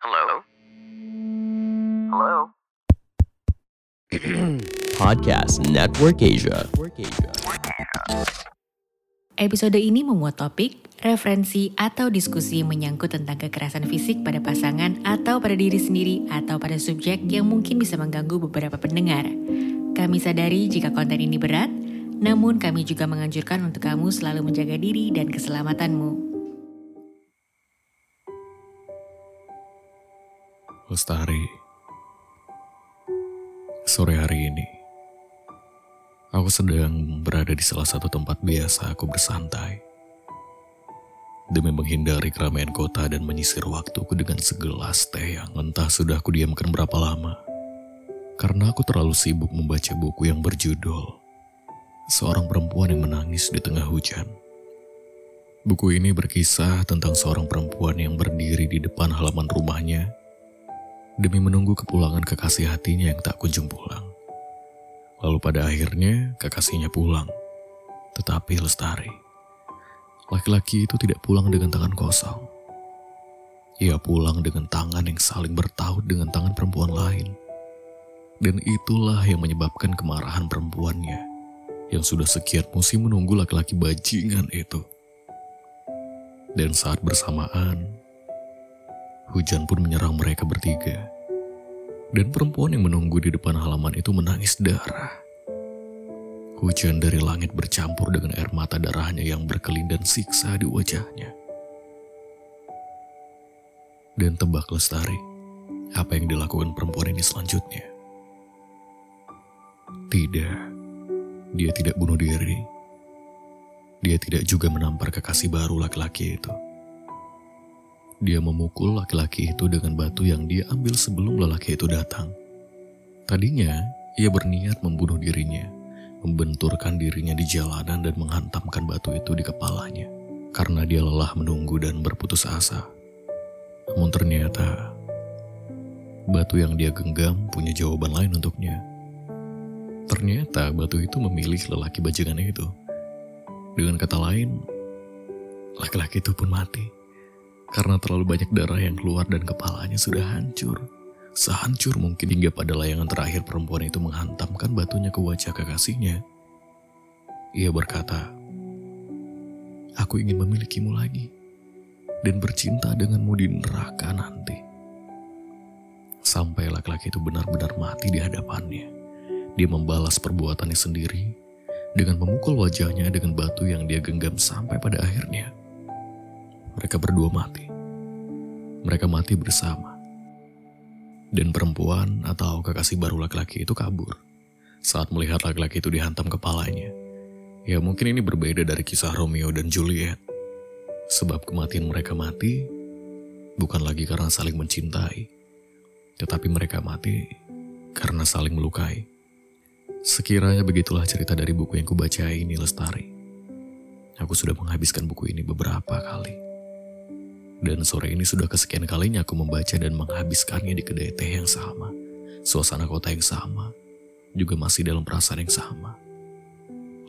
Hello? Hello? Podcast Network Asia. Episode ini memuat topik, referensi, atau diskusi menyangkut tentang kekerasan fisik pada pasangan atau pada diri sendiri atau pada subjek yang mungkin bisa mengganggu beberapa pendengar. Kami sadari jika konten ini berat, namun kami juga menganjurkan untuk kamu selalu menjaga diri dan keselamatanmu. Lestari. Sore hari ini, aku sedang berada di salah satu tempat biasa aku bersantai. Demi menghindari keramaian kota dan menyisir waktuku dengan segelas teh yang entah sudah aku diamkan berapa lama. Karena aku terlalu sibuk membaca buku yang berjudul Seorang Perempuan yang Menangis di Tengah Hujan. Buku ini berkisah tentang seorang perempuan yang berdiri di depan halaman rumahnya demi menunggu kepulangan kekasih hatinya yang tak kunjung pulang. Lalu pada akhirnya kekasihnya pulang, tetapi lestari. Laki-laki itu tidak pulang dengan tangan kosong. Ia pulang dengan tangan yang saling bertaut dengan tangan perempuan lain. Dan itulah yang menyebabkan kemarahan perempuannya yang sudah sekian musim menunggu laki-laki bajingan itu. Dan saat bersamaan, hujan pun menyerang mereka bertiga. Dan perempuan yang menunggu di depan halaman itu menangis darah. Hujan dari langit bercampur dengan air mata darahnya yang berkelin dan siksa di wajahnya. Dan tebak lestari, apa yang dilakukan perempuan ini selanjutnya? Tidak, dia tidak bunuh diri. Dia tidak juga menampar kekasih baru laki-laki itu. Dia memukul laki-laki itu dengan batu yang dia ambil sebelum lelaki itu datang. Tadinya, ia berniat membunuh dirinya, membenturkan dirinya di jalanan dan menghantamkan batu itu di kepalanya. Karena dia lelah menunggu dan berputus asa. Namun ternyata, batu yang dia genggam punya jawaban lain untuknya. Ternyata batu itu memilih lelaki bajingan itu. Dengan kata lain, laki-laki itu pun mati karena terlalu banyak darah yang keluar dan kepalanya sudah hancur. Sehancur mungkin hingga pada layangan terakhir perempuan itu menghantamkan batunya ke wajah kekasihnya. Ia berkata, Aku ingin memilikimu lagi dan bercinta denganmu di neraka nanti. Sampai laki-laki itu benar-benar mati di hadapannya. Dia membalas perbuatannya sendiri dengan memukul wajahnya dengan batu yang dia genggam sampai pada akhirnya mereka berdua mati. Mereka mati bersama. Dan perempuan atau kekasih baru laki-laki itu kabur saat melihat laki-laki itu dihantam kepalanya. Ya mungkin ini berbeda dari kisah Romeo dan Juliet. Sebab kematian mereka mati bukan lagi karena saling mencintai, tetapi mereka mati karena saling melukai. Sekiranya begitulah cerita dari buku yang kubaca ini Lestari. Aku sudah menghabiskan buku ini beberapa kali. Dan sore ini sudah kesekian kalinya aku membaca dan menghabiskannya di kedai teh yang sama. Suasana kota yang sama. Juga masih dalam perasaan yang sama.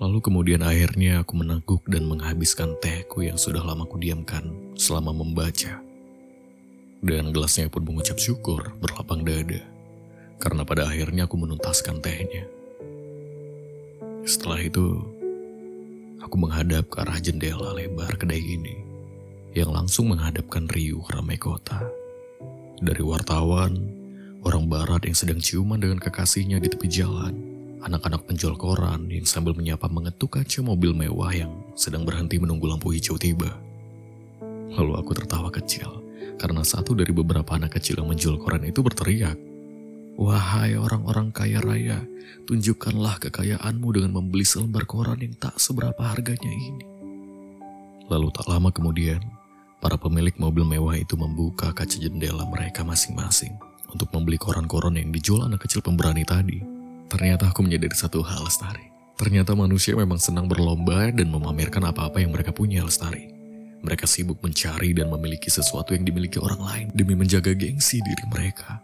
Lalu kemudian akhirnya aku meneguk dan menghabiskan tehku yang sudah lama kudiamkan selama membaca. Dan gelasnya pun mengucap syukur berlapang dada. Karena pada akhirnya aku menuntaskan tehnya. Setelah itu, aku menghadap ke arah jendela lebar kedai ini yang langsung menghadapkan riuh ramai kota. Dari wartawan, orang barat yang sedang ciuman dengan kekasihnya di tepi jalan, anak-anak penjual koran yang sambil menyapa mengetuk kaca mobil mewah yang sedang berhenti menunggu lampu hijau tiba. Lalu aku tertawa kecil, karena satu dari beberapa anak kecil yang menjual koran itu berteriak, Wahai orang-orang kaya raya, tunjukkanlah kekayaanmu dengan membeli selembar koran yang tak seberapa harganya ini. Lalu tak lama kemudian, Para pemilik mobil mewah itu membuka kaca jendela mereka masing-masing untuk membeli koran-koran yang dijual anak kecil pemberani tadi. Ternyata aku menyadari satu hal, Lestari. Ternyata manusia memang senang berlomba dan memamerkan apa-apa yang mereka punya, Lestari. Mereka sibuk mencari dan memiliki sesuatu yang dimiliki orang lain demi menjaga gengsi diri mereka.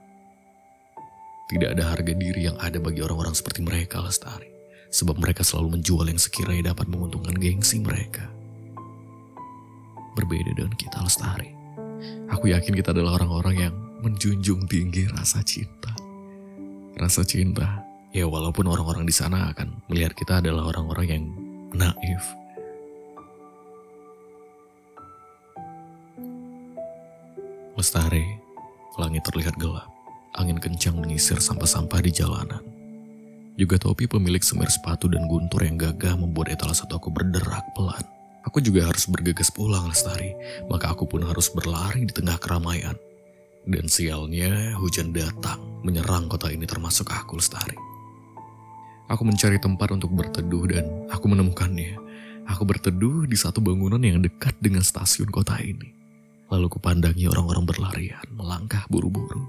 Tidak ada harga diri yang ada bagi orang-orang seperti mereka, Lestari. Sebab mereka selalu menjual yang sekiranya dapat menguntungkan gengsi mereka berbeda dengan kita lestari. Aku yakin kita adalah orang-orang yang menjunjung tinggi rasa cinta. Rasa cinta, ya walaupun orang-orang di sana akan melihat kita adalah orang-orang yang naif. Lestari, langit terlihat gelap. Angin kencang menyisir sampah-sampah di jalanan. Juga topi pemilik semir sepatu dan guntur yang gagah membuat etalase aku berderak pelan. Aku juga harus bergegas pulang Lestari, maka aku pun harus berlari di tengah keramaian. Dan sialnya hujan datang menyerang kota ini termasuk aku Lestari. Aku mencari tempat untuk berteduh dan aku menemukannya. Aku berteduh di satu bangunan yang dekat dengan stasiun kota ini. Lalu kupandangi orang-orang berlarian, melangkah buru-buru.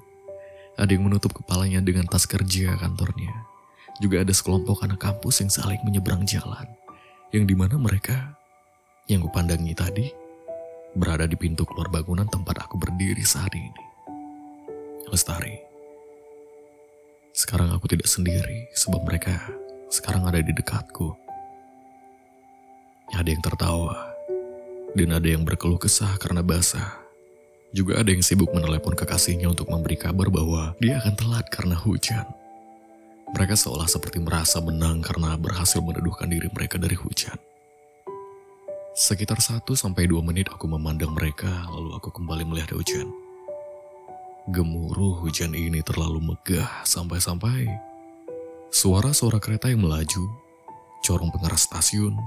Ada yang menutup kepalanya dengan tas kerja kantornya. Juga ada sekelompok anak kampus yang saling menyeberang jalan. Yang di mana mereka, yang kupandangi tadi, berada di pintu keluar bangunan tempat aku berdiri saat ini. Lestari. Sekarang aku tidak sendiri sebab mereka sekarang ada di dekatku. Ada yang tertawa, dan ada yang berkeluh kesah karena basah. Juga ada yang sibuk menelepon kekasihnya untuk memberi kabar bahwa dia akan telat karena hujan. Mereka seolah seperti merasa menang karena berhasil meneduhkan diri mereka dari hujan. Sekitar 1-2 menit aku memandang mereka, lalu aku kembali melihat hujan. Gemuruh hujan ini terlalu megah sampai-sampai suara-suara kereta yang melaju, corong pengeras stasiun,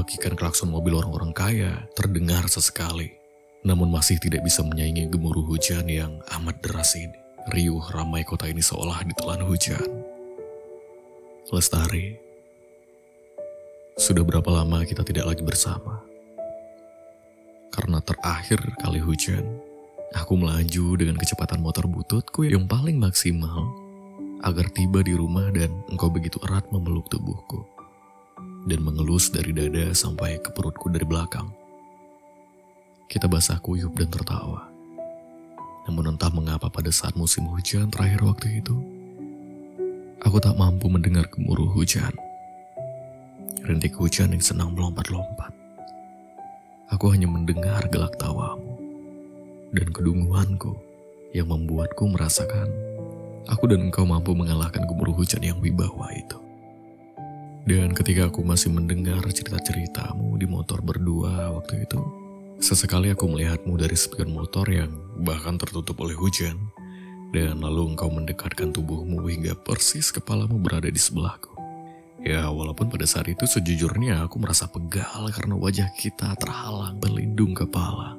pekikan klakson mobil orang-orang kaya terdengar sesekali. Namun masih tidak bisa menyaingi gemuruh hujan yang amat deras ini. Riuh ramai kota ini seolah ditelan hujan. Lestari, sudah berapa lama kita tidak lagi bersama? Karena terakhir kali hujan, aku melaju dengan kecepatan motor bututku yang paling maksimal agar tiba di rumah dan engkau begitu erat memeluk tubuhku dan mengelus dari dada sampai ke perutku dari belakang. Kita basah kuyup dan tertawa. Namun entah mengapa pada saat musim hujan terakhir waktu itu, aku tak mampu mendengar gemuruh hujan. Rintik hujan yang senang melompat-lompat. Aku hanya mendengar gelak tawamu dan kedunguanku yang membuatku merasakan aku dan engkau mampu mengalahkan gemuruh hujan yang wibawa itu. Dan ketika aku masih mendengar cerita-ceritamu di motor berdua waktu itu, Sesekali aku melihatmu dari spion motor yang bahkan tertutup oleh hujan, dan lalu engkau mendekatkan tubuhmu hingga persis kepalamu berada di sebelahku. Ya, walaupun pada saat itu sejujurnya aku merasa pegal karena wajah kita terhalang berlindung kepala.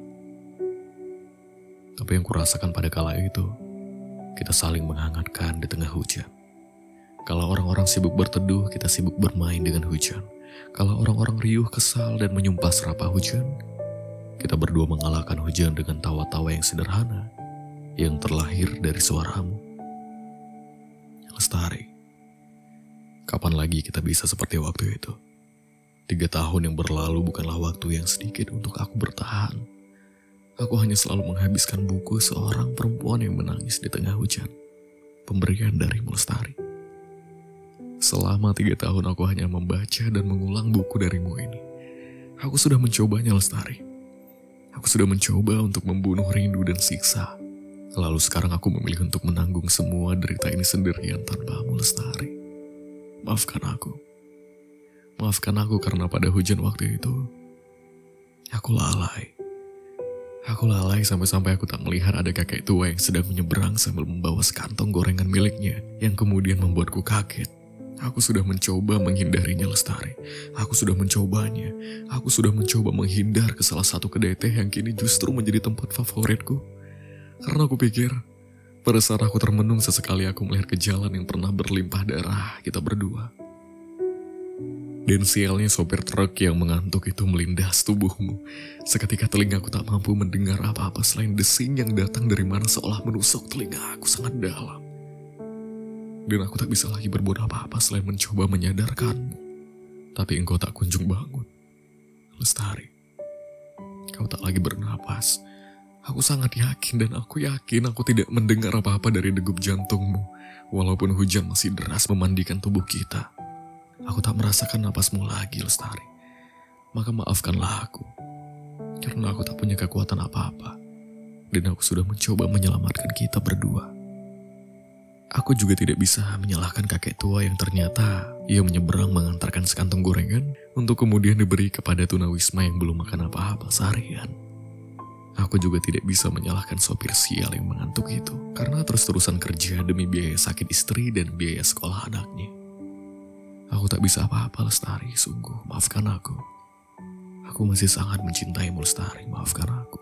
Tapi yang kurasakan pada kala itu, kita saling menghangatkan di tengah hujan. Kalau orang-orang sibuk berteduh, kita sibuk bermain dengan hujan. Kalau orang-orang riuh, kesal, dan menyumpah serapah hujan, kita berdua mengalahkan hujan dengan tawa-tawa yang sederhana yang terlahir dari suaramu. Lestari, kapan lagi kita bisa seperti waktu itu? Tiga tahun yang berlalu bukanlah waktu yang sedikit untuk aku bertahan. Aku hanya selalu menghabiskan buku seorang perempuan yang menangis di tengah hujan. Pemberian dari Lestari. Selama tiga tahun aku hanya membaca dan mengulang buku darimu ini. Aku sudah mencobanya Lestari. Aku sudah mencoba untuk membunuh rindu dan siksa. Lalu sekarang aku memilih untuk menanggung semua derita ini sendirian tanpamu lestari. Maafkan aku. Maafkan aku karena pada hujan waktu itu, aku lalai. Aku lalai sampai-sampai aku tak melihat ada kakek tua yang sedang menyeberang sambil membawa sekantong gorengan miliknya yang kemudian membuatku kaget. Aku sudah mencoba menghindarinya lestari. Aku sudah mencobanya. Aku sudah mencoba menghindar ke salah satu kedai teh yang kini justru menjadi tempat favoritku. Karena aku pikir, pada saat aku termenung sesekali aku melihat ke jalan yang pernah berlimpah darah kita berdua. Dan sialnya sopir truk yang mengantuk itu melindas tubuhmu. Seketika telingaku tak mampu mendengar apa-apa selain desing yang datang dari mana seolah menusuk telinga aku sangat dalam dan aku tak bisa lagi berbuat apa-apa selain mencoba menyadarkanmu. Tapi engkau tak kunjung bangun. Lestari, kau tak lagi bernapas. Aku sangat yakin dan aku yakin aku tidak mendengar apa-apa dari degup jantungmu. Walaupun hujan masih deras memandikan tubuh kita. Aku tak merasakan napasmu lagi, Lestari. Maka maafkanlah aku. Karena aku tak punya kekuatan apa-apa. Dan aku sudah mencoba menyelamatkan kita berdua. Aku juga tidak bisa menyalahkan kakek tua yang ternyata ia menyeberang mengantarkan sekantong gorengan untuk kemudian diberi kepada tunawisma yang belum makan apa-apa seharian. Aku juga tidak bisa menyalahkan sopir sial yang mengantuk itu karena terus-terusan kerja demi biaya sakit istri dan biaya sekolah anaknya. Aku tak bisa apa-apa Lestari, sungguh maafkan aku. Aku masih sangat mencintaimu Lestari, maafkan aku.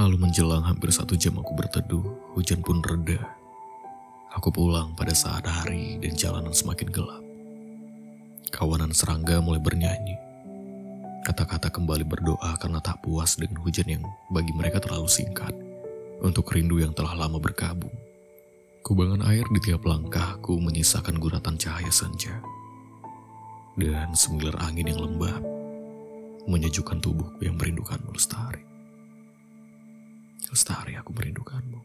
Lalu menjelang hampir satu jam aku berteduh, hujan pun reda Aku pulang pada saat hari dan jalanan semakin gelap. Kawanan serangga mulai bernyanyi. Kata-kata kembali berdoa karena tak puas dengan hujan yang bagi mereka terlalu singkat. Untuk rindu yang telah lama berkabung. Kubangan air di tiap langkahku menyisakan guratan cahaya senja. Dan semilir angin yang lembab menyejukkan tubuhku yang merindukanmu, Lestari. Lestari, aku merindukanmu.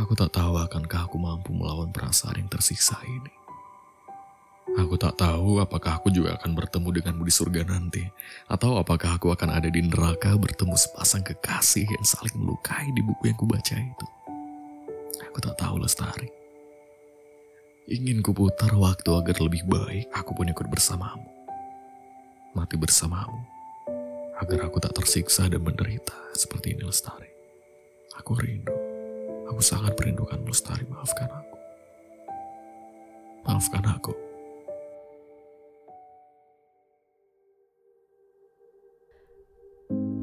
Aku tak tahu akankah aku mampu melawan perasaan yang tersiksa ini. Aku tak tahu apakah aku juga akan bertemu denganmu di surga nanti, atau apakah aku akan ada di neraka bertemu sepasang kekasih yang saling melukai di buku yang kubaca itu. Aku tak tahu Lestari. Ingin kuputar waktu agar lebih baik aku pun ikut bersamamu. Mati bersamamu, agar aku tak tersiksa dan menderita seperti ini Lestari. Aku rindu. Aku sangat merindukan Lestari, maafkan aku. Maafkan aku.